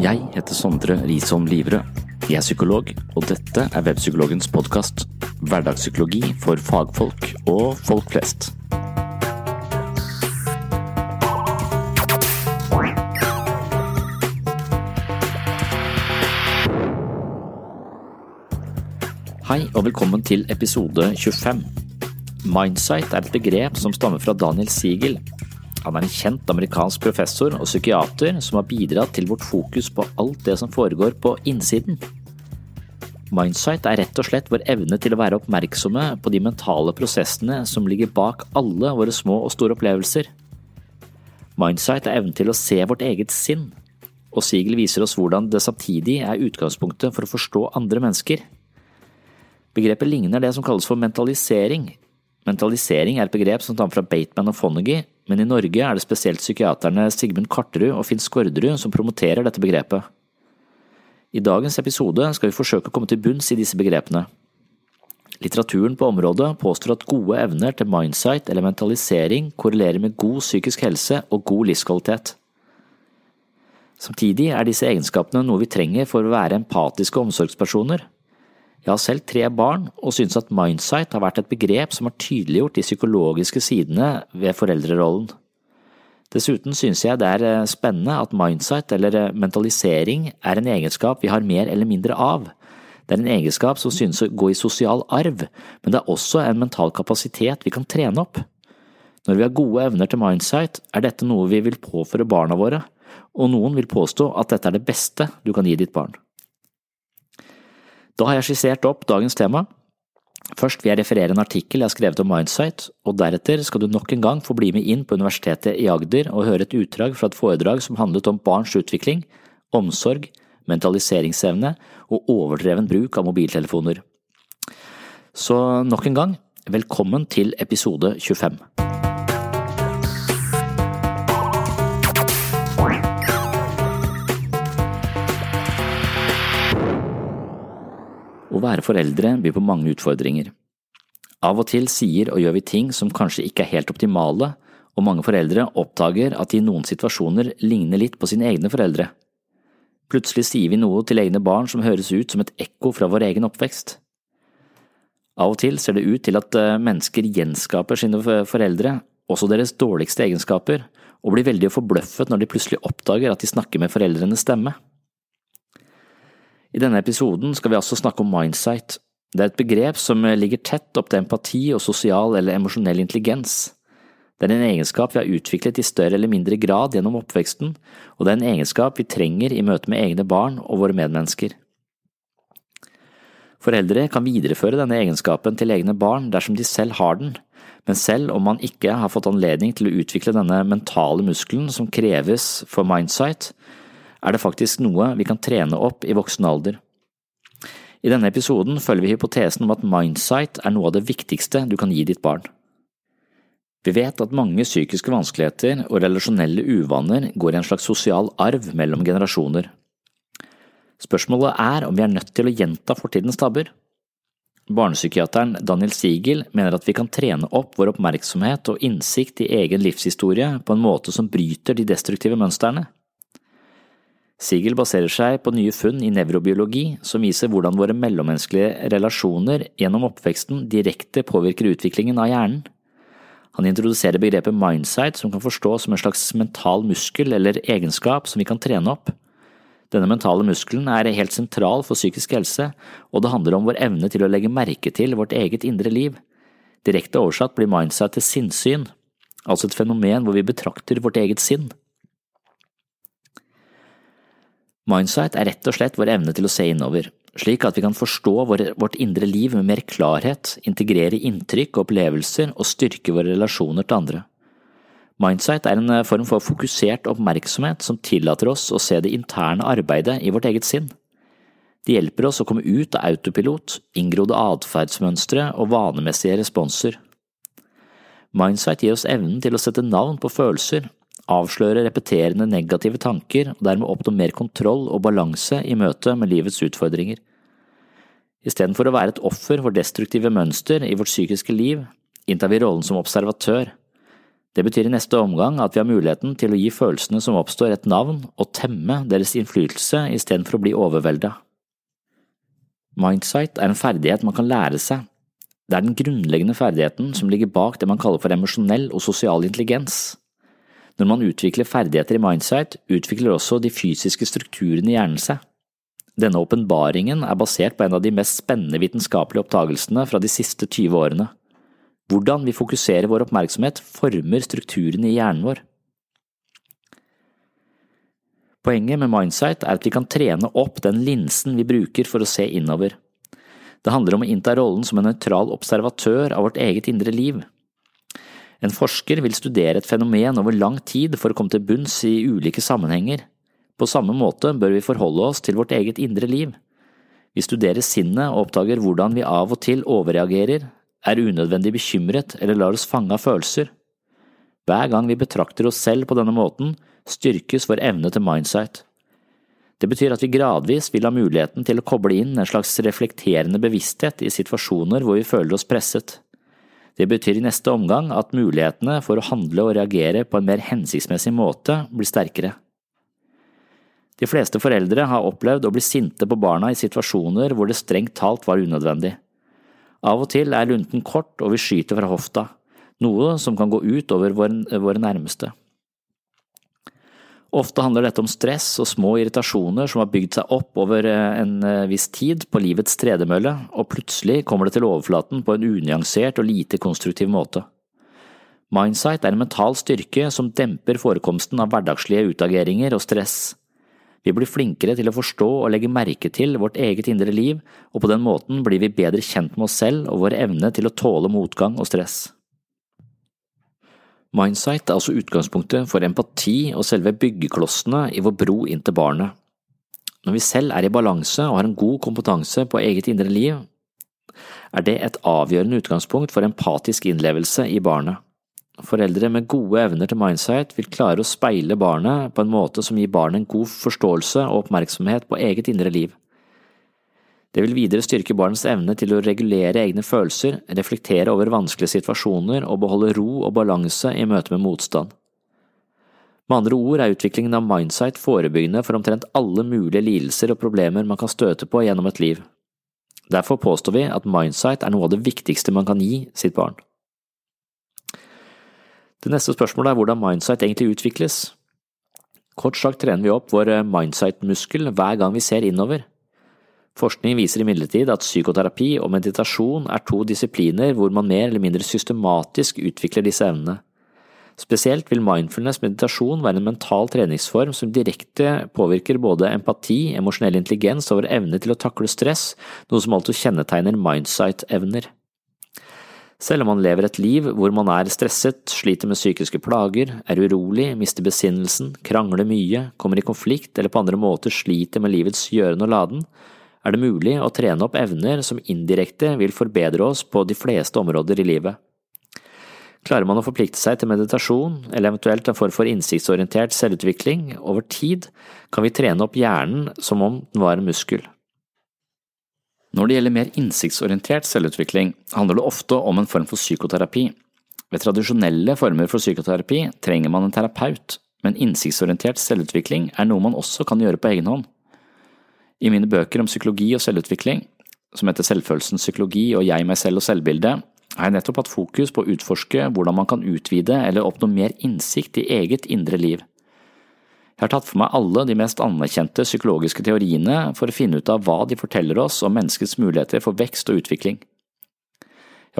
Jeg heter Sondre Risholm Livrød. Jeg er psykolog, og dette er Webpsykologens podkast. Hverdagspsykologi for fagfolk og folk flest. Hei og velkommen til episode 25. Mindsight er et begrep som stammer fra Daniel Siegel. Han er en kjent amerikansk professor og psykiater som har bidratt til vårt fokus på alt det som foregår på innsiden. Mindsight er rett og slett vår evne til å være oppmerksomme på de mentale prosessene som ligger bak alle våre små og store opplevelser. Mindsight er evnen til å se vårt eget sinn, og Siegel viser oss hvordan det samtidig er utgangspunktet for å forstå andre mennesker. Begrepet ligner det som kalles for mentalisering. Mentalisering er et begrep som tar fra Bateman og Fonagy, men i Norge er det spesielt psykiaterne Sigmund Karterud og Finn Skårderud som promoterer dette begrepet. I dagens episode skal vi forsøke å komme til bunns i disse begrepene. Litteraturen på området påstår at gode evner til mindsight eller mentalisering korrelerer med god psykisk helse og god livskvalitet. Samtidig er disse egenskapene noe vi trenger for å være empatiske omsorgspersoner. Jeg har selv tre barn, og synes at mindsight har vært et begrep som har tydeliggjort de psykologiske sidene ved foreldrerollen. Dessuten synes jeg det er spennende at mindsight eller mentalisering er en egenskap vi har mer eller mindre av. Det er en egenskap som synes å gå i sosial arv, men det er også en mental kapasitet vi kan trene opp. Når vi har gode evner til mindsight, er dette noe vi vil påføre barna våre, og noen vil påstå at dette er det beste du kan gi ditt barn. Da har jeg skissert opp dagens tema. Først vil jeg referere en artikkel jeg har skrevet om Mindsight, og deretter skal du nok en gang få bli med inn på Universitetet i Agder og høre et utdrag fra et foredrag som handlet om barns utvikling, omsorg, mentaliseringsevne og overdreven bruk av mobiltelefoner. Så nok en gang, velkommen til episode 25. Å være foreldre byr på mange utfordringer. Av og til sier og gjør vi ting som kanskje ikke er helt optimale, og mange foreldre oppdager at de i noen situasjoner ligner litt på sine egne foreldre. Plutselig sier vi noe til egne barn som høres ut som et ekko fra vår egen oppvekst. Av og til ser det ut til at mennesker gjenskaper sine foreldre, også deres dårligste egenskaper, og blir veldig forbløffet når de plutselig oppdager at de snakker med foreldrenes stemme. I denne episoden skal vi altså snakke om mindsight. Det er et begrep som ligger tett opp til empati og sosial eller emosjonell intelligens. Det er en egenskap vi har utviklet i større eller mindre grad gjennom oppveksten, og det er en egenskap vi trenger i møte med egne barn og våre medmennesker. Foreldre kan videreføre denne egenskapen til egne barn dersom de selv har den, men selv om man ikke har fått anledning til å utvikle denne mentale muskelen som kreves for mindsight, er det faktisk noe vi kan trene opp i voksen alder. I denne episoden følger vi hypotesen om at mindsight er noe av det viktigste du kan gi ditt barn. Vi vet at mange psykiske vanskeligheter og relasjonelle uvaner går i en slags sosial arv mellom generasjoner. Spørsmålet er om vi er nødt til å gjenta fortidens tabber. Barnepsykiateren Daniel Siegel mener at vi kan trene opp vår oppmerksomhet og innsikt i egen livshistorie på en måte som bryter de destruktive mønstrene. Siegel baserer seg på nye funn i nevrobiologi som viser hvordan våre mellommenneskelige relasjoner gjennom oppveksten direkte påvirker utviklingen av hjernen. Han introduserer begrepet mindsight som kan forstås som en slags mental muskel eller egenskap som vi kan trene opp. Denne mentale muskelen er helt sentral for psykisk helse, og det handler om vår evne til å legge merke til vårt eget indre liv. Direkte oversatt blir mindsight til sinnssyn, altså et fenomen hvor vi betrakter vårt eget sinn. Mindsight er rett og slett vår evne til å se innover, slik at vi kan forstå vårt indre liv med mer klarhet, integrere inntrykk og opplevelser og styrke våre relasjoner til andre. Mindsight er en form for fokusert oppmerksomhet som tillater oss å se det interne arbeidet i vårt eget sinn. Det hjelper oss å komme ut av autopilot, inngrodde atferdsmønstre og vanemessige responser. Mindsight gir oss evnen til å sette navn på følelser, avsløre repeterende negative tanker og dermed oppnå mer kontroll og balanse i møte med livets utfordringer. Istedenfor å være et offer for destruktive mønster i vårt psykiske liv, inntar vi rollen som observatør. Det betyr i neste omgang at vi har muligheten til å gi følelsene som oppstår et navn og temme deres innflytelse istedenfor å bli overvelda. Mindsight er en ferdighet man kan lære seg. Det er den grunnleggende ferdigheten som ligger bak det man kaller for emosjonell og sosial intelligens. Når man utvikler ferdigheter i Mindsight, utvikler også de fysiske strukturene i hjernen seg. Denne åpenbaringen er basert på en av de mest spennende vitenskapelige oppdagelsene fra de siste 20 årene. Hvordan vi fokuserer vår oppmerksomhet, former strukturene i hjernen vår. Poenget med Mindsight er at vi kan trene opp den linsen vi bruker for å se innover. Det handler om å innta rollen som en nøytral observatør av vårt eget indre liv. En forsker vil studere et fenomen over lang tid for å komme til bunns i ulike sammenhenger. På samme måte bør vi forholde oss til vårt eget indre liv. Vi studerer sinnet og oppdager hvordan vi av og til overreagerer, er unødvendig bekymret eller lar oss fange av følelser. Hver gang vi betrakter oss selv på denne måten, styrkes vår evne til mindsight. Det betyr at vi gradvis vil ha muligheten til å koble inn en slags reflekterende bevissthet i situasjoner hvor vi føler oss presset. Det betyr i neste omgang at mulighetene for å handle og reagere på en mer hensiktsmessig måte blir sterkere. De fleste foreldre har opplevd å bli sinte på barna i situasjoner hvor det strengt talt var unødvendig. Av og til er lunten kort og vi skyter fra hofta, noe som kan gå ut over våre nærmeste. Ofte handler dette om stress og små irritasjoner som har bygd seg opp over eh, en eh, viss tid på livets tredemølle, og plutselig kommer det til overflaten på en unyansert og lite konstruktiv måte. Mindsight er en mental styrke som demper forekomsten av hverdagslige utageringer og stress. Vi blir flinkere til å forstå og legge merke til vårt eget indre liv, og på den måten blir vi bedre kjent med oss selv og vår evne til å tåle motgang og stress. Mindsight er altså utgangspunktet for empati og selve byggeklossene i vår bro inn til barnet. Når vi selv er i balanse og har en god kompetanse på eget indre liv, er det et avgjørende utgangspunkt for empatisk innlevelse i barnet. Foreldre med gode evner til mindsight vil klare å speile barnet på en måte som gir barnet en god forståelse og oppmerksomhet på eget indre liv. Det vil videre styrke barnets evne til å regulere egne følelser, reflektere over vanskelige situasjoner og beholde ro og balanse i møte med motstand. Med andre ord er utviklingen av Mindsight forebyggende for omtrent alle mulige lidelser og problemer man kan støte på gjennom et liv. Derfor påstår vi at Mindsight er noe av det viktigste man kan gi sitt barn. Det neste spørsmålet er hvordan Mindsight egentlig utvikles. Kort sagt trener vi opp vår Mindsight-muskel hver gang vi ser innover. Forskning viser imidlertid at psykoterapi og meditasjon er to disipliner hvor man mer eller mindre systematisk utvikler disse evnene. Spesielt vil mindfulness meditasjon være en mental treningsform som direkte påvirker både empati, emosjonell intelligens og vår evne til å takle stress, noe som altså kjennetegner mindsight-evner. Selv om man lever et liv hvor man er stresset, sliter med psykiske plager, er urolig, mister besinnelsen, krangler mye, kommer i konflikt eller på andre måter sliter med livets gjøren og laden, er det mulig å trene opp evner som indirekte vil forbedre oss på de fleste områder i livet. Klarer man å forplikte seg til meditasjon, eller eventuelt en form for innsiktsorientert selvutvikling, over tid kan vi trene opp hjernen som om den var en muskel. Når det gjelder mer innsiktsorientert selvutvikling, handler det ofte om en form for psykoterapi. Ved tradisjonelle former for psykoterapi trenger man en terapeut, men innsiktsorientert selvutvikling er noe man også kan gjøre på egen hånd. I mine bøker om psykologi og selvutvikling, som heter Selvfølelsens psykologi og Jeg, meg selv og selvbilde, har jeg nettopp hatt fokus på å utforske hvordan man kan utvide eller oppnå mer innsikt i eget indre liv. Jeg har tatt for meg alle de mest anerkjente psykologiske teoriene for å finne ut av hva de forteller oss om menneskets muligheter for vekst og utvikling.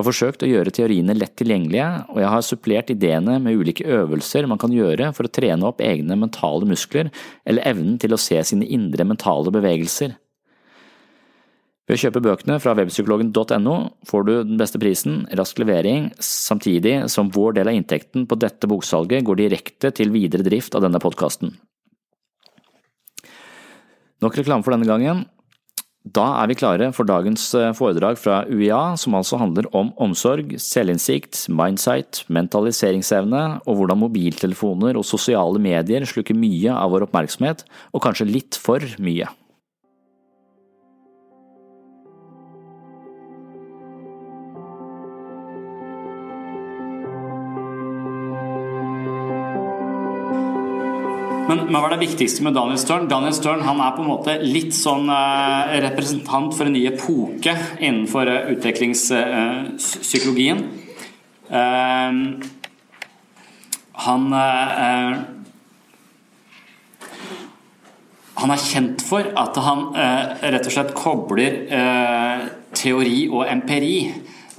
Jeg har forsøkt å gjøre teoriene lett tilgjengelige, og jeg har supplert ideene med ulike øvelser man kan gjøre for å trene opp egne mentale muskler eller evnen til å se sine indre mentale bevegelser. Ved å kjøpe bøkene fra webpsykologen.no får du den beste prisen, rask levering, samtidig som vår del av inntekten på dette boksalget går direkte til videre drift av denne podkasten. Nok reklame for denne gangen. Da er vi klare for dagens eh, foredrag fra UiA, som altså handler om omsorg, selvinnsikt, mindsight, mentaliseringsevne og hvordan mobiltelefoner og sosiale medier slukker mye av vår oppmerksomhet, og kanskje litt for mye. Men, men hva er det viktigste med Daniel Stern? Daniel Stern han er på en måte litt sånn eh, representant for en ny epoke innenfor eh, utviklingspsykologien. Uh, han han er kjent for at han rett og slett kobler teori og empiri.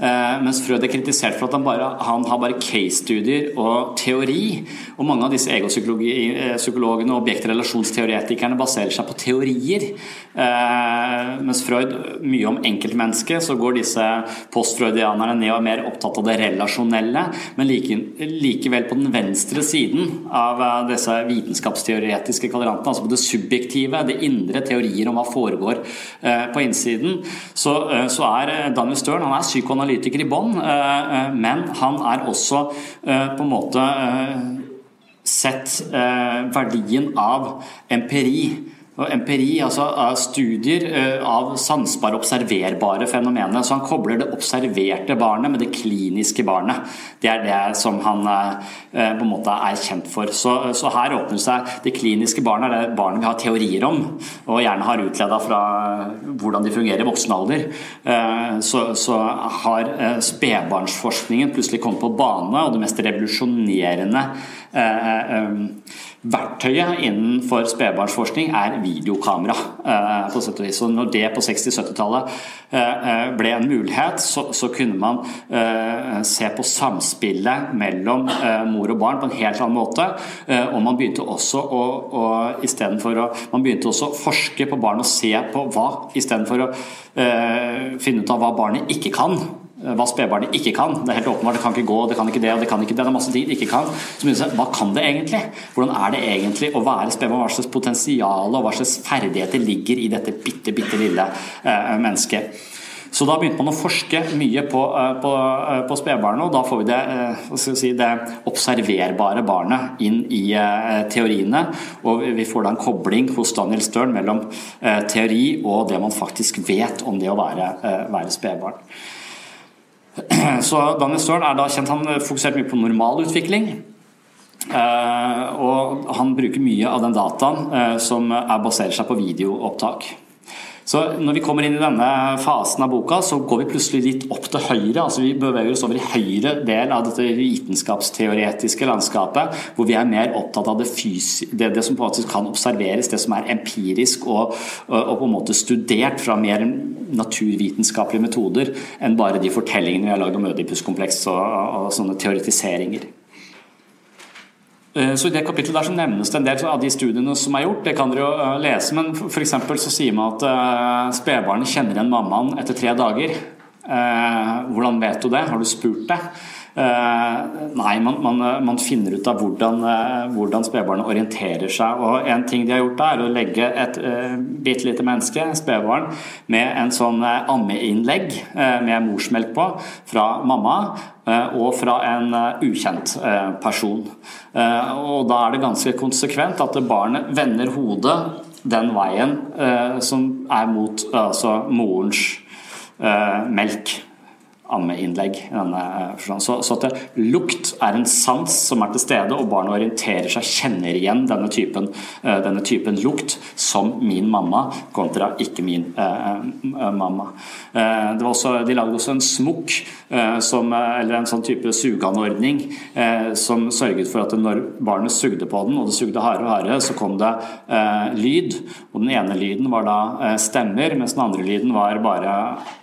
Eh, mens Freud er kritisert for at han, bare, han har bare case-studier og teori. Og mange av disse egopsykologene og objektrelasjonsteoretikerne baserer seg på teorier. Eh, mens Freud mye om enkeltmennesket, så går disse postfreudianerne ned og er mer opptatt av det relasjonelle. Men like, likevel på den venstre siden av eh, disse vitenskapsteoretiske kvadrantene, altså på det subjektive, det indre, teorier om hva foregår på innsiden, så, så er Daniel Stern han er psykoanalytiker analytiker i bånn, eh, eh, men han er også eh, på en måte sett verdien av empiri empiri, altså studier eh, av sansbare, observerbare fenomener. Så han kobler det observerte barnet med det kliniske barnet. Det er det som han eh, eh, på en måte er kjent for. Så, så her åpner seg det kliniske barnet, er det barnet vi har teorier om, og gjerne har utleda fra hvordan de fungerer i voksen alder. Så, så har spedbarnsforskningen plutselig kommet på bane, og det mest revolusjonerende Verktøyet innenfor spedbarnsforskning er videokamera. Eh, på sett og vis. Så når det på 60-70-tallet eh, eh, ble en mulighet, så, så, kunne man se på samspillet mellom mor og barn på en helt annen måte. Og man begynte også å, å å Man begynte også forske på barn og se på hva istedenfor å finne ut av hva barnet ikke kan hva spedbarnet ikke kan. Det er helt åpenbart, det kan ikke gå, det kan ikke det, og det kan ikke det. Det er masse ting det ikke kan. Så begynner seg, Hva kan det egentlig? Hvordan er det egentlig å være spedbarn? Hva slags potensial og hva slags ferdigheter ligger i dette bitte, bitte lille eh, mennesket? Så da begynte man å forske mye på, eh, på, eh, på spedbarnet, og da får vi det, si, det, observerbare barnet inn i teoriene. Og vi får da en kobling hos Daniel Stern mellom teori og det man faktisk vet om det å være, være spedbarn. Så Daniel Stern er da kjent, han fokuserte mye på normalutvikling. utvikling og han bruker mye av den dataen eh, som baserer seg på videoopptak. Så når vi kommer inn i denne fasen av boka, så går vi plutselig litt opp til høyre. altså Vi beveger oss over i høyre del av dette vitenskapsteoretiske landskapet, hvor vi er mer opptatt av det, det, det som måte kan observeres, det som er empirisk og, og, på en måte studert fra mer naturvitenskapelige metoder enn bare de fortellingene vi har lagd om Ødipuskompleks og, og sånne teoretiseringer. Eh, så I det kapittelet der så nevnes det en del av de studiene som er gjort. Det kan dere jo eh, lese, men f.eks. så sier man at uh, spedbarnet kjenner igjen mammaen etter tre dager. hvordan vet du det? Har du spurt det? Nei, man, man, man, finner ut av hvordan, hvordan spedbarnet orienterer seg. Og En ting de har gjort, da, er å legge et uh, bitte lite menneske, spedbarn, med en sånn ammeinnlegg med morsmelk på fra mamma Eh, og fra en eh, ukjent eh, person. Og da er det ganske konsekvent at barnet vender hodet den veien som er mot altså morens melk ammeinnlegg. Så, så at det, lukt er en sans som er til stede, og barnet orienterer seg, kjenner igjen denne typen, denne typen lukt som min mamma kontra ikke min eh, mamma. Eh, også, de lagde også en smokk Eh, eh, eller en sånn type sugeanordning eh, som sørget for at når barnet sugde på den, og det sugde hardere og hardere, så kom det eh, lyd. Og den ene lyden var da eh, stemmer, mens den andre lyden var bare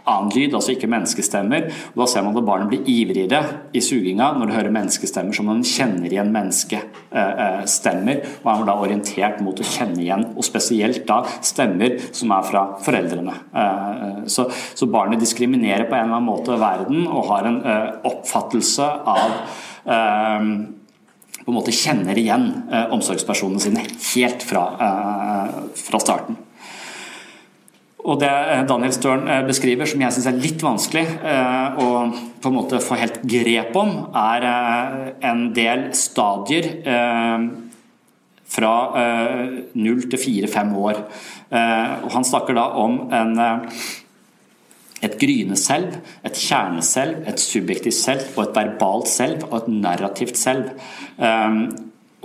annen lyd, altså ikke menneskestemmer. Og Da ser man at barnet blir ivrigere i suginga når det hører menneskestemmer som man kjenner igjen menneskestemmer, og er da orientert mot å kjenne igjen, og spesielt da stemmer som er fra foreldrene. Så, så barnet diskriminerer på en eller annen måte verden og har en oppfattelse av på en måte kjenner igjen eh, omsorgspersonene sine helt fra, eh, fra starten. Og Det eh, Daniel Stern eh, beskriver, som jeg syns er litt vanskelig eh, å på en måte få helt grep om, er en del stadier fra null til fire-fem år. Og Han snakker da om en et gryende selv, et kjerneselv, et subjektivt selv og et verbalt selv og et narrativt selv.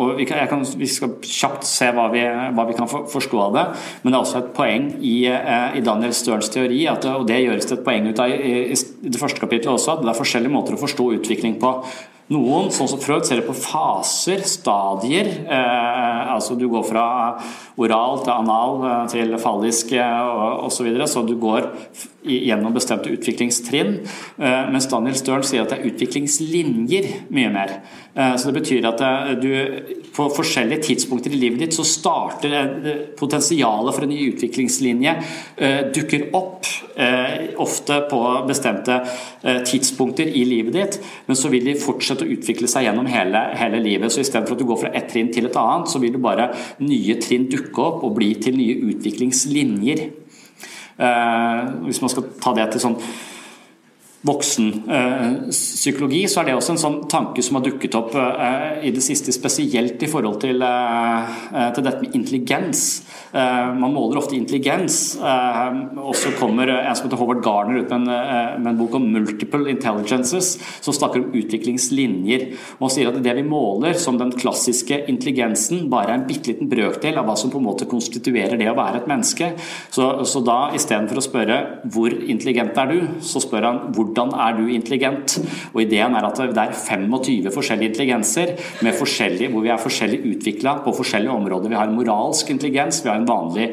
Og vi, kan, kan, vi, skal kjapt se hva vi, hva vi, kan forstå av det, men det er også et poeng i, uh, i Daniel Sterns teori, at, og det gjøres det et poeng ut av i, i, det første kapitlet også, at det er forskjellige måter å forstå utvikling på. Noen, sånn som Freud, ser det på faser, stadier. Eh, altså Du går fra oral til anal eh, til fallisk eh, osv. Så, videre, så du går gjennom bestemte utviklingstrinn. Eh, mens Daniel Stern sier at det er utviklingslinjer mye mer. Eh, så det betyr at eh, du på forskjellige tidspunkter i livet ditt så starter potensialet for en ny utviklingslinje dukker opp ofte på bestemte tidspunkter i livet ditt, men så vil de fortsette å utvikle seg gjennom hele, hele livet. Så istedenfor at du går fra ett trinn til et annet, så vil du bare nye trinn dukke opp og bli til nye utviklingslinjer. Hvis man skal ta det til sånn voksenpsykologi, så er det også en sånn tanke som har dukket opp i det siste, spesielt i forhold til, til dette med intelligens. Man måler ofte intelligens. Og så kommer en som heter Howard Garner ut med en, med en bok om 'multiple intelligences', som snakker om utviklingslinjer. Og sier at det vi måler som den klassiske intelligensen, bare er en bitte liten brøkdel av hva som på en måte konstituerer det å være et menneske. Så, så da istedenfor å spørre 'hvor intelligent er du', så spør han 'hvor hvordan er du intelligent? Og Ideen er at det er 25 forskjellige intelligenser hvor vi er forskjellig utvikla på forskjellige områder. Vi har moralsk intelligens, vi har en vanlig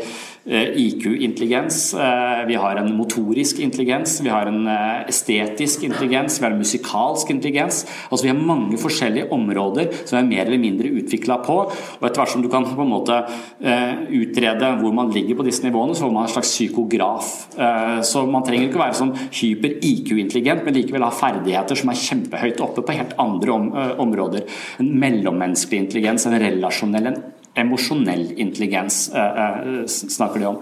IQ-intelligens, eh, vi har en motorisk intelligens, vi har en eh, estetisk intelligens, vi har en musikalsk intelligens. Altså Vi har mange forskjellige områder som er mer eller mindre utvikla på. og Etter hvert som du kan på en måte utrede hvor man ligger på disse nivåene, så får man en slags psykograf. Så man trenger ikke være sånn hyper-IQ-intelligent, men likevel ha ferdigheter som er kjempehøyt oppe på helt andre områder. En mellommenneskelig intelligens, en relasjonell, en emosjonell intelligens eh, eh, snakker de om.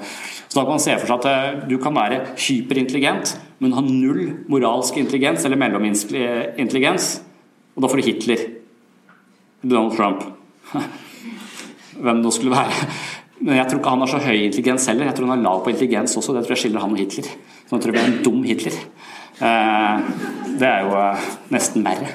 Så da kan man se for seg at eh, du kan være hyperintelligent, men ha null moralsk intelligens eller mellomintelligens, og da får du Hitler. Donald Trump. Hvem det nå skulle være. Men jeg tror ikke han har så høy intelligens heller. Jeg tror han har lav på intelligens også. Det tror jeg skiller han og Hitler. Så jeg tror jeg blir en dum Hitler. Det er jo nesten verre.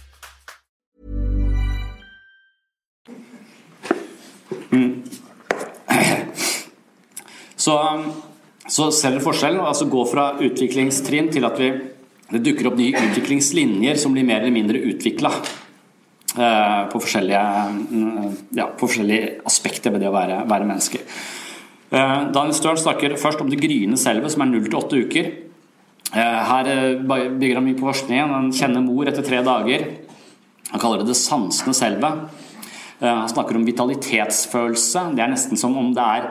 Så, så ser dere forskjellen? Altså gå fra utviklingstrinn til at vi, det dukker opp nye utviklingslinjer som blir mer eller mindre utvikla. Eh, på, mm, ja, på forskjellige aspekter ved det å være, være menneske. Eh, Daniel Stern snakker først om det gryende selvet, som er 0 til 8 uker. Eh, her bygger han mye på forskningen. Han kjenner mor etter tre dager. Han kaller det det sansende selvet. Han snakker om vitalitetsfølelse. Det er nesten som om det er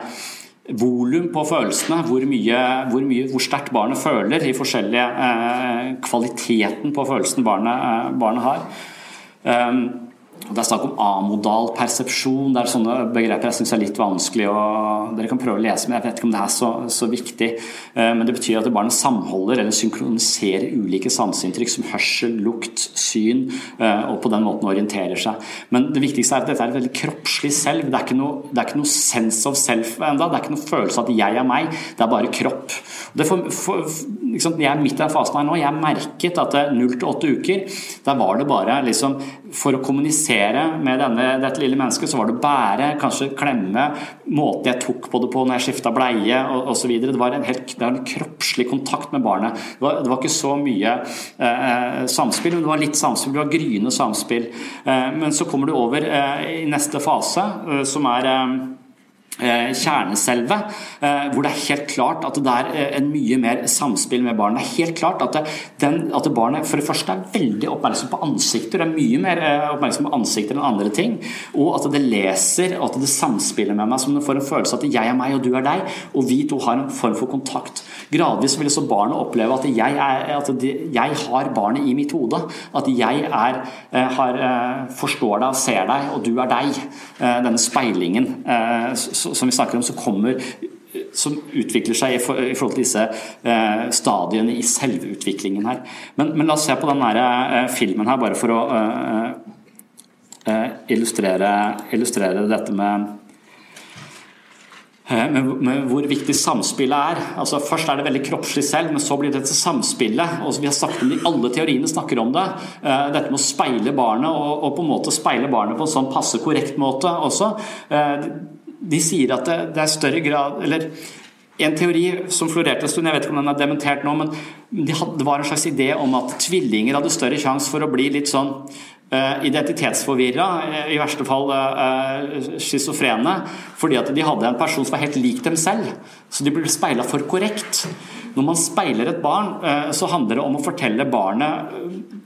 volum på følelsene, hvor, mye, hvor, mye, hvor sterkt barnet føler i forskjellige eh, kvaliteten på følelsen barnet, eh, barnet har. Um, det er snakk om amodal persepsjon. Det er sånne begreper jeg syns er litt vanskelig. og Dere kan prøve å lese, men jeg vet ikke om det er så, så viktig. Eh, men det betyr at barnet samholder eller synkroniserer ulike sanseinntrykk som hørsel, lukt, syn, eh, og på den måten orienterer seg. Men det viktigste er at dette er et veldig kroppslig selv. Det er ikke noe, det er ikke noe sense of self enda. Det er ikke noe følelse av at jeg er meg, det er bare kropp. For, for, liksom, Jeg er midt i den fasen her nå. Jeg merket at 0 til 8 uker, der var det bare liksom For å kommunisere med denne, dette lille mennesket, så var det bære, kanskje klemme, måten jeg tok på det på når jeg skifta bleie osv. Det var en helt det var en kroppslig kontakt med barnet. Det var, det var ikke så mye eh, samspill, men det var litt samspill. Det var gryende samspill. Eh, men så kommer du over eh, i neste fase, eh, som er Eh, kjerneselve, eh, hvor det er helt klart at det er eh, en mye mer samspill med barnet. Det er helt klart at, den, at barnet for det første er veldig oppmerksom på ansikter, det er mye mer oppmerksom på ansikter enn andre ting, og at det leser og at det samspiller med meg, som det får en følelse at jeg er meg og du er deg, og vi to har en form for kontakt. Gradvis vil så barnet oppleve at jeg, er, at jeg har barnet i mitt hode, at jeg er, har, forstår deg og ser deg, og du er deg. Denne speilingen. Så som vi snakker om, som kommer som utvikler seg i, forhold til disse eh, stadiene i selvutviklingen her. Men, men, la oss se på den eh, filmen her, bare for å eh, illustrere, illustrere, dette med, med, med hvor viktig samspillet er. Altså Først er det veldig kroppslig selv, men så blir det dette samspillet. og Vi har sagt om det, Alle teoriene snakker om det. Dette med å speile barnet, og, og, på en måte speile barnet på en sånn passe korrekt måte også de sier at det, det er større grad eller en teori som florerte en stund, jeg vet ikke om den er dementert nå, men de hadde, det var en slags idé om at tvillinger hadde større sjanse for å bli litt sånn uh, identitetsforvirra, i verste fall uh, schizofrene, fordi at de hadde en person som var helt lik dem selv. Så de ble speila for korrekt. Når man speiler et barn, uh, så handler det om å fortelle barnet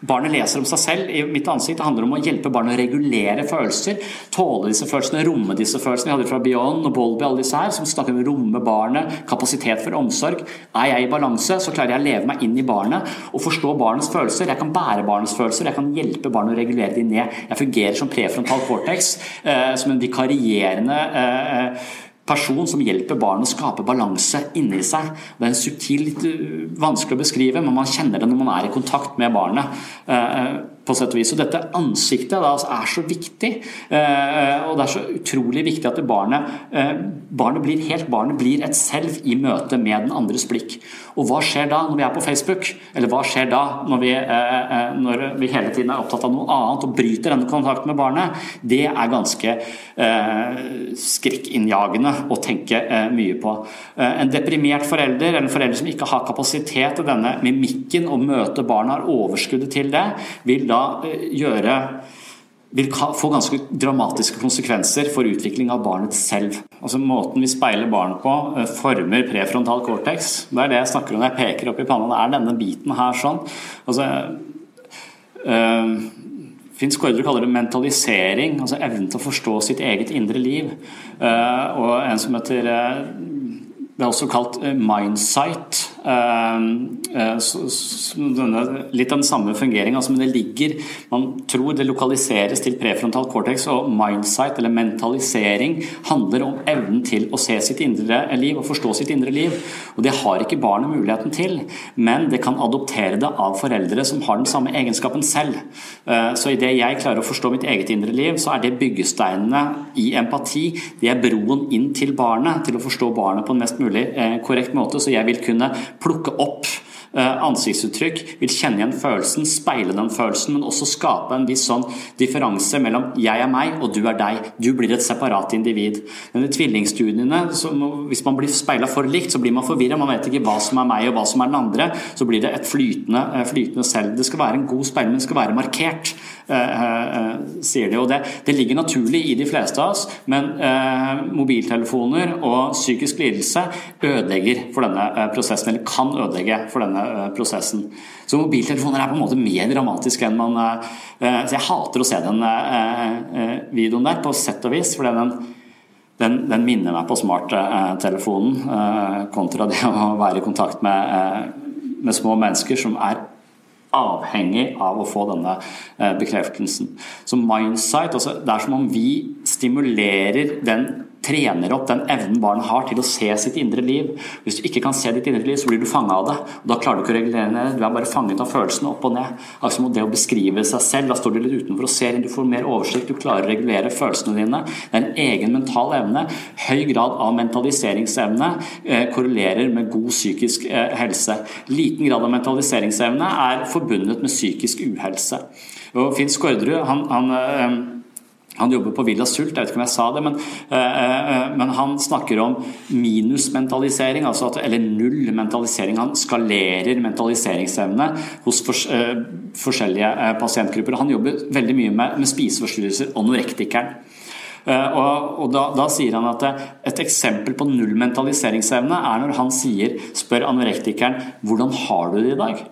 Barnet leser om seg selv i mitt ansikt. Det handler om å hjelpe barnet å regulere følelser. Tåle disse følelsene, romme disse følelsene. Vi hadde fra Beyond og Bolby alle disse her, som snakker om å romme barnet, kapasitet for omsorg. Er jeg i balanse, så klarer jeg å leve meg inn i barnet og forstå barnets følelser. Jeg kan bære barnets følelser, jeg kan hjelpe barnet å regulere dem ned. Jeg fungerer som prefrontal cortex, eh, som en vikarierende eh, person som hjelper barn å skape balanse inni seg. Det er litt uh, vanskelig å beskrive, men man kjenner det når man er i kontakt med barnet. På sett og vis. Og dette ansiktet da, altså, er så viktig, eh, og det er så utrolig viktig at barnet, eh, barnet blir helt barnet blir et selv i møte med den andres blikk. Og hva skjer da når vi er på Facebook? Eller hva skjer da når vi, eh, når vi hele tiden er opptatt av noe annet og bryter denne kontakten med barnet? Det er ganske skrekkinnjagende å tenke mye på. En deprimert forelder, eller en forelder som ikke har kapasitet til denne mimikken og møte barna, har overskuddet til det, vil da da eh, gjøre vil få ganske dramatiske konsekvenser for utvikling av barnet selv. Altså Måten vi speiler barn på, eh, former prefrontal cortex. Det er det jeg snakker om når jeg peker opp i panna. Det er denne biten her sånn. Altså, øh, Finn Skårderud kaller det mentalisering, altså evnen til å forstå sitt eget indre liv. Uh, og en som heter uh, Det er også kalt mindsight. Ehm, eh, litt den samme fungeringa som det ligger Man tror det lokaliseres til prefrontal cortex, og mindsight, eller mentalisering, handler om evnen til å se sitt indre liv og forstå sitt indre liv. Og Det har ikke barnet muligheten til, men det kan adoptere det av foreldre som har den samme egenskapen selv. Eh, så idet jeg klarer å forstå mitt eget indre liv, så er det byggesteinene i empati. Det er broen inn til barnet, til å forstå barnet på en mest mulig eh, korrekt måte. Så jeg vil kunne plukke opp ansiktsuttrykk, vil kjenne igjen følelsen, speile den følelsen, men også skape en viss sånn differanse mellom 'jeg er meg' og 'du er deg'. Du blir et separat individ. I tvillingstudiene, Hvis man blir speila for likt, så blir man forvirra. Man vet ikke hva som er meg og hva som er den andre. Så blir det et flytende, eh, flytende selv. Det skal være en god speil, men det skal være markert. Eh, eh, sier de. Og det, det, ligger naturlig i de fleste av oss, men eh, mobiltelefoner og psykisk lidelse ødelegger for denne prosessen, eller kan ødelegge for denne prosessen. Så mobiltelefoner er på en måte mer dramatisk enn man Så jeg hater å se den videoen der, på sett og vis, for den den, den, minner meg på smarttelefonen kontra det å være i kontakt med, med små mennesker som er avhengig av å få denne eh, bekreftelsen. Så mindsight, altså, det er som om vi stimulerer den trener opp den evnen barnet har til å se sitt indre liv. Hvis du ikke kan se ditt indre liv, så blir du fanga av det. og Da klarer du ikke å regulere ned. Du er bare fanget av følelsene opp og ned. Altså Det å beskrive seg selv, da står du litt utenfor og ser inn, du får mer oversikt, du klarer å regulere følelsene dine. Det er en egen mental evne. Høy grad av mentaliseringsevne eh, korrelerer med god psykisk eh, helse. Liten grad av mentaliseringsevne er forbundet med psykisk uhelse. Og Finn Skårderud han, han eh, han jobber på Villa Sult, jeg vet ikke om jeg sa det, men, uh, men han snakker om minusmentalisering, altså eller null mentalisering. Han skalerer mentaliseringsevne hos for, uh, forskjellige pasientgrupper. Han jobber veldig mye med, med spiseforstyrrelser, anorektikeren. Og, og da, da, sier han at et eksempel på null mentaliseringsevne er når han sier, spør anorektikeren hvordan har du det i dag?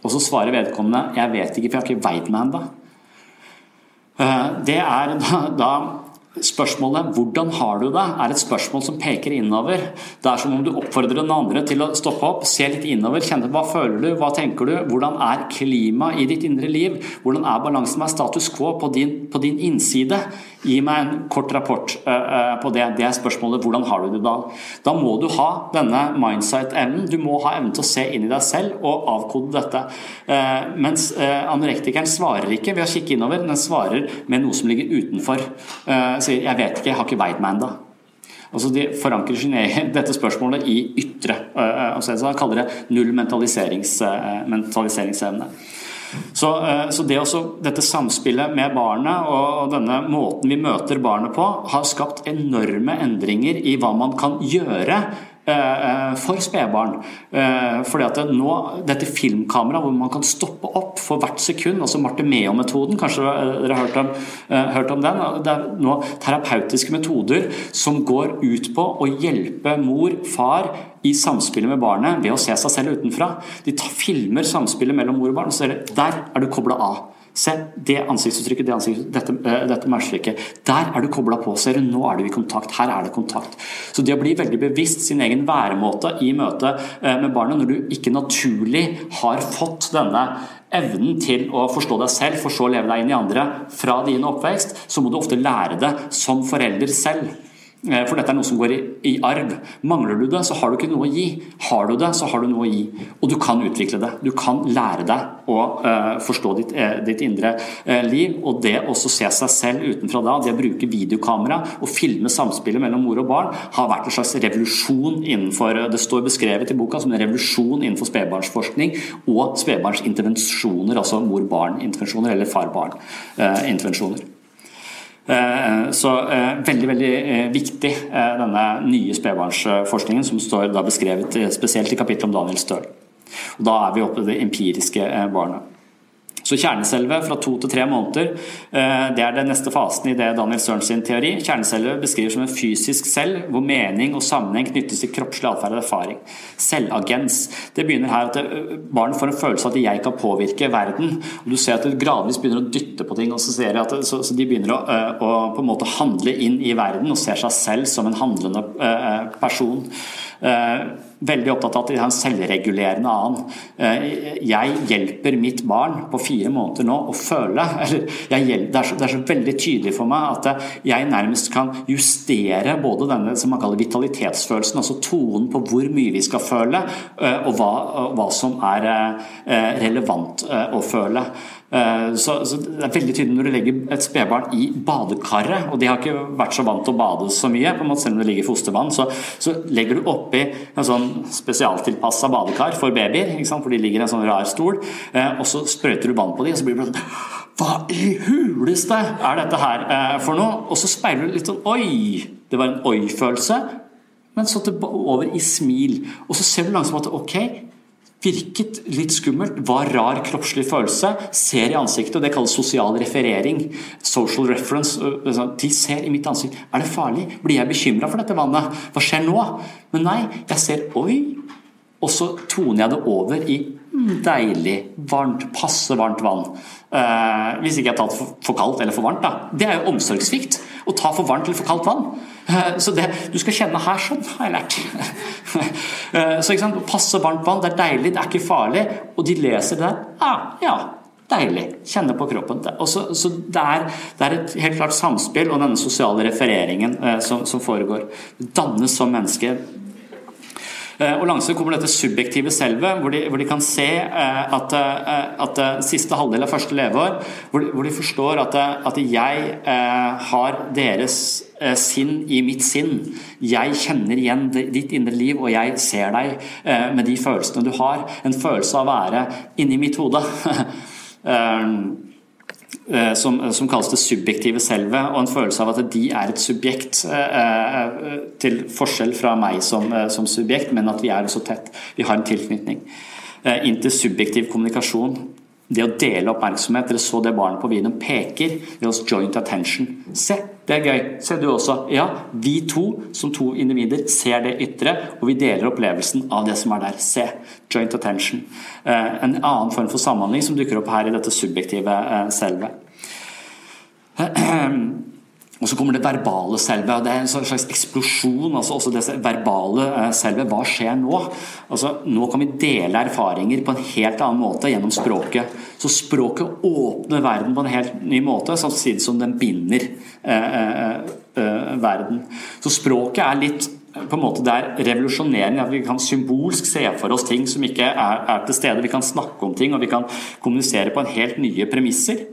Og så svarer vedkommende jeg vet ikke, for jeg har ikke veid meg ennå. Eh, det er da Spørsmålet 'hvordan har du det?' er et spørsmål som peker innover. Det er som om du oppfordrer den andre til å stoppe opp, se litt innover, kjenne hva føler du, hva tenker du, hvordan er klimaet i ditt indre liv, hvordan er balansen med status quo på din, på din innside. Gi meg en kort rapport uh, på det. Det er spørsmålet 'hvordan har du det da?' Da må du ha denne mindsight-evnen. Du må ha evnen til å se inn i deg selv og avkode dette. Uh, mens uh, anorektikeren svarer ikke ved å kikke innover, den svarer med noe som ligger utenfor. Sier 'jeg vet ikke, jeg har ikke veid meg ennå'. Altså De forankrer sin egen, dette spørsmålet i ytre. Altså, så kaller det null mentaliserings, mentaliseringsevne. Så, så det også, dette samspillet med barnet og denne måten vi møter barnet på, har skapt enorme endringer i hva man kan gjøre Eh, for spedbarn. Eh, fordi at nå, Dette filmkameraet hvor man kan stoppe opp for hvert sekund, altså Martemeo-metoden, kanskje dere har hørt om, eh, hørt om den? Det er nå terapeutiske metoder som går ut på å hjelpe mor, far i samspillet med barnet ved å se seg selv utenfra. De tar, filmer samspillet mellom mor og barn og ser der er du kobla av. Se, det ansiktsuttrykket, det ansiktsuttrykket, dette, uh, dette matchtrykket. Der er du kobla på. Ser du, nå er du i kontakt. Her er det kontakt. Så det å bli veldig bevisst sin egen væremåte i møte uh, med barnet, når du ikke naturlig har fått denne evnen til å forstå deg selv, for så å leve deg inn i andre fra din oppvekst, så må du ofte lære det som forelder selv. Eh, for dette er noe som går i, i, arv. Mangler du det, så har du ikke noe å gi. Har du det, så har du noe å gi. Og du kan utvikle det. Du kan lære deg å uh, forstå ditt, uh, ditt indre uh, liv. Og det å se seg selv utenfra da, det å bruke videokamera og filme samspillet mellom mor og barn, har vært en slags revolusjon innenfor Det står beskrevet i boka som en revolusjon innenfor spedbarnsforskning og spedbarnsintervensjoner, altså mor-barn-intervensjoner eller far-barn-intervensjoner. Eh, så eh, veldig veldig eh, viktig denne nye spedbarnsforskningen som står beskrevet spesielt i kapittelet om Daniel Støl. Og Da er vi oppe i det empiriske barnet. Så kjerneselve fra to til tre måneder, eh, det er den neste fasen i det Daniel sin teori. Kjerneselve beskriver som en fysisk selv hvor mening og sammenheng knyttes til kroppslig atferd og erfaring. Selvagens. Det begynner her at eh, barn får en følelse av at jeg kan påvirke verden. og Du ser at de gradvis begynner å dytte på ting, og så, at så de begynner å, eh, å, på en måte handle inn i verden og ser seg selv som en handlende person. Veldig opptatt av at de har en selvregulerende annen. Eh, jeg hjelper mitt barn på fire måneder nå å føle. Eller det, er så, det, er så, veldig tydelig for meg at jeg nærmest kan justere både denne som man kaller vitalitetsfølelsen, altså tonen på hvor mye vi skal føle, eh, og hva, hva som er eh, relevant å føle. Eh, så, så, Det er veldig tydelig når du legger et spedbarn i badekaret, og de har ikke vært så vant til å bade så mye, på en måte selv om det ligger i fostervann, så, så legger du oppi en sånn spesialtilpassa badekar for babyer, for de ligger i en sånn rar stol, eh, og så sprøyter du vann på dem, og så blir det sånn Hva i huleste er dette her eh, for noe? Og så speiler du litt sånn Oi! Det var en oi-følelse. Men så over i smil. Og så ser du langsomt at ok, Virket litt skummelt, var rar kroppslig følelse. Ser i ansiktet, og det kalles sosial referering. Social reference. Sånn, de ser i mitt ansikt. Er det farlig? Blir jeg bekymra for dette vannet? Hva skjer nå? Men nei, jeg ser oi, og så toner jeg det over i deilig, varmt, passe varmt vann. Eh, hvis ikke jeg tar det for, kaldt eller for varmt. Da. Det er jo omsorgssvikt å ta for varmt eller for kaldt vann. Uh, så det du skal kjenne her sånn, har jeg lært. uh, så ikke sant? Passe varmt vann, det er deilig, det er ikke farlig. Og de leser det der. Ah, ja, Deilig. Kjenne på kroppen. Også, så det er, det er, et helt klart samspill og denne sosiale refereringen eh, som, som, foregår. Dannes som menneske. Eh, og Langsomt kommer dette subjektive selvet, hvor de, hvor de kan se eh, at, eh, at, siste halvdel av første leveår, hvor de, hvor de forstår at, at, jeg har deres sinn i mitt sinn. Jeg kjenner igjen ditt indre liv, og jeg ser deg med de følelsene du har. En følelse av å være inni mitt hode. Eh, som, som, kalles det subjektive selve, og en følelse av at de er et subjekt, eh, eh, til forskjell fra meg som, som subjekt, men at vi er så tett. Vi har en tilknytning. Inntil subjektiv kommunikasjon det å dele oppmerksomhet. Dere så det barnet på videoen peker. Det er oss joint attention. Se, det er gøy. Se du også. Ja, vi to som to individer ser det ytre, og vi deler opplevelsen av det som er der. Se. Joint attention. Eh, en annen form for samhandling som dukker opp her i dette subjektive eh, selve. Og så kommer det verbale selve. Det er en slags eksplosjon. altså også det verbale eh, selve. Hva skjer nå? Altså, nå kan vi dele erfaringer på en helt annen måte gjennom språket. Så språket åpner verden på en helt ny måte, samtidig som den binder eh, eh, verden. Så språket er litt på en måte det er revolusjonerende at vi kan symbolsk se for oss ting som ikke er, er til stede. Vi kan snakke om ting, og vi kan kommunisere på en helt nye premisser.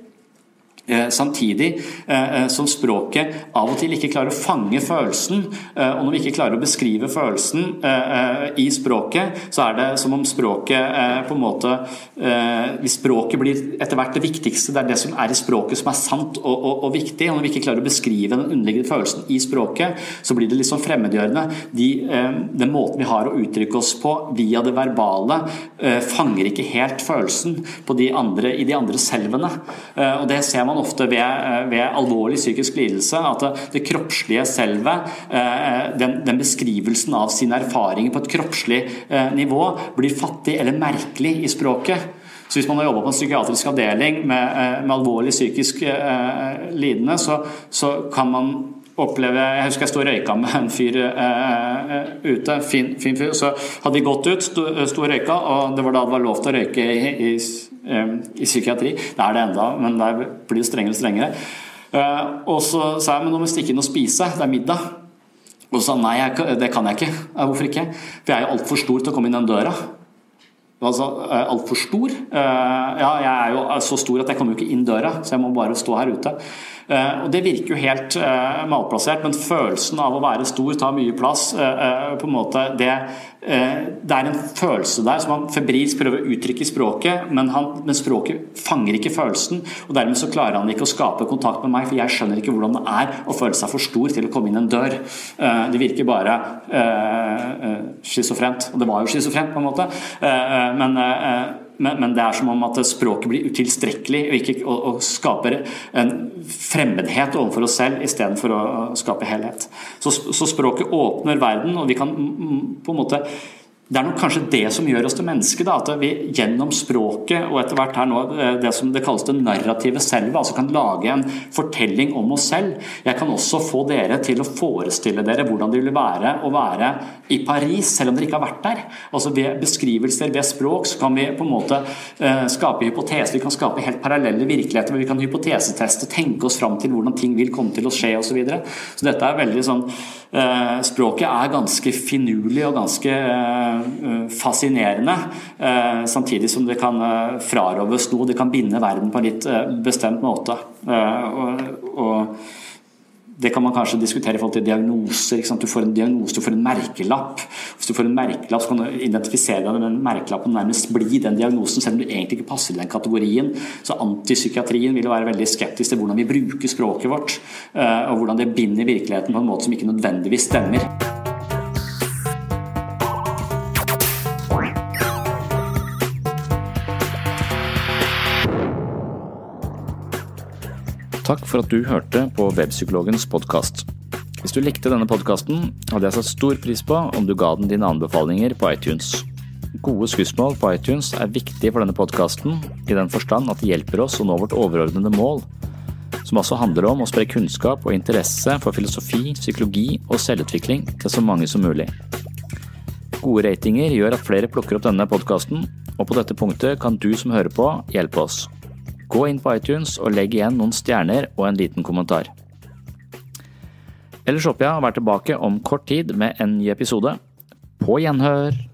Eh, samtidig eh, eh, som språket av og til ikke klarer å fange følelsen, og når vi ikke klarer å beskrive følelsen i språket, så er det som om språket på en måte Hvis språket blir etter hvert det viktigste, det er det som er i språket som er sant og, og, og viktig, og når vi ikke klarer å beskrive den underliggende følelsen i språket, så blir det litt sånn fremmedgjørende. De, den måten vi har å uttrykke oss på via det verbale, fanger ikke helt følelsen de andre, i de andre selvene. og det ser man ofte ved, eh, ved alvorlig psykisk lidelse at det, kroppslige selvet, eh, den, den, beskrivelsen av sine erfaringer på et kroppslig eh, nivå, blir fattig eller merkelig i språket. Så Hvis man har jobba på en psykiatrisk avdeling med, med alvorlig psykisk lidende, så, så kan man oppleve Jeg husker jeg sto og røyka med en fyr uh, ute. Fin, fin, fyr. Så hadde vi gått ut, sto, og røyka, og det var da det var lov til å røyke i, i i psykiatri. Det er det enda, men det blir strengere og strengere. Eh, og så sa jeg men nå må vi stikke inn og spise, det er middag. Og så sa han nei, jeg, det kan jeg ikke. Hvorfor ikke? For jeg er jo altfor stor til å komme inn den døra. Altså, altfor stor? Ja, jeg er jo så stor at jeg kommer jo ikke inn døra, så jeg må bare stå her ute. Og Det virker jo helt malplassert, men følelsen av å være stor tar mye plass. på en måte, det Eh, det er en følelse der som han febrilsk prøver å uttrykke i språket, men, han, men, språket fanger ikke følelsen. og Dermed så klarer han ikke å skape kontakt med meg, for jeg skjønner ikke hvordan det er å føle seg for stor til å komme inn en dør. Eh, det virker bare schizofrent. Og det var jo schizofrent, på en måte. men men, men, det er som om at språket blir utilstrekkelig og, ikke, og, og skaper en fremmedhet overfor oss selv istedenfor å skape helhet. Så, så språket åpner verden, og vi kan på en måte det er nok kanskje det som gjør oss til mennesker. At vi gjennom språket og etter hvert her nå eh, det som det kalles det narrative selve, altså kan lage en fortelling om oss selv. Jeg kan også få dere til å forestille dere hvordan det vil være å være i Paris, selv om dere ikke har vært der. Altså Ved beskrivelser, ved språk, så kan vi på en måte uh, skape hypoteser. Vi kan skape helt parallelle virkeligheter men vi kan hypoteseteste, tenke oss fram til hvordan ting vil komme til å skje osv. Så, videre. så dette er veldig sånn uh, Språket er ganske finurlig og ganske Eh, fascinerende. Eh, samtidig som det kan eh, frarøves noe. Det kan binde verden på en litt bestemt måte. og det kan man kanskje diskutere i forhold til diagnoser. Du får en diagnose, du får en merkelapp. Hvis du får en merkelapp, så kan du identifisere deg med den merkelappen nærmest bli den diagnosen, selv om du egentlig ikke passer i den kategorien. Så antipsykiatrien vil være veldig skeptisk til hvordan vi bruker språket vårt, og hvordan det binder virkeligheten på en måte som ikke nødvendigvis stemmer. Takk for at du hørte på Webpsykologens podkast. Hvis du likte denne podkasten, hadde jeg satt stor pris på om du ga den dine anbefalinger på iTunes. Gode skussmål på iTunes er viktig for denne podkasten, i den forstand at det hjelper oss å nå vårt overordnede mål, som også handler om å spre kunnskap og interesse for filosofi, psykologi og selvutvikling til så mange som mulig. Gode ratinger gjør at flere plukker opp denne podkasten, og på dette punktet kan du som hører på, hjelpe oss. Gå inn på iTunes og legg igjen noen stjerner og en liten kommentar. Ellers håper jeg å være tilbake om kort tid med en ny episode. På gjenhør!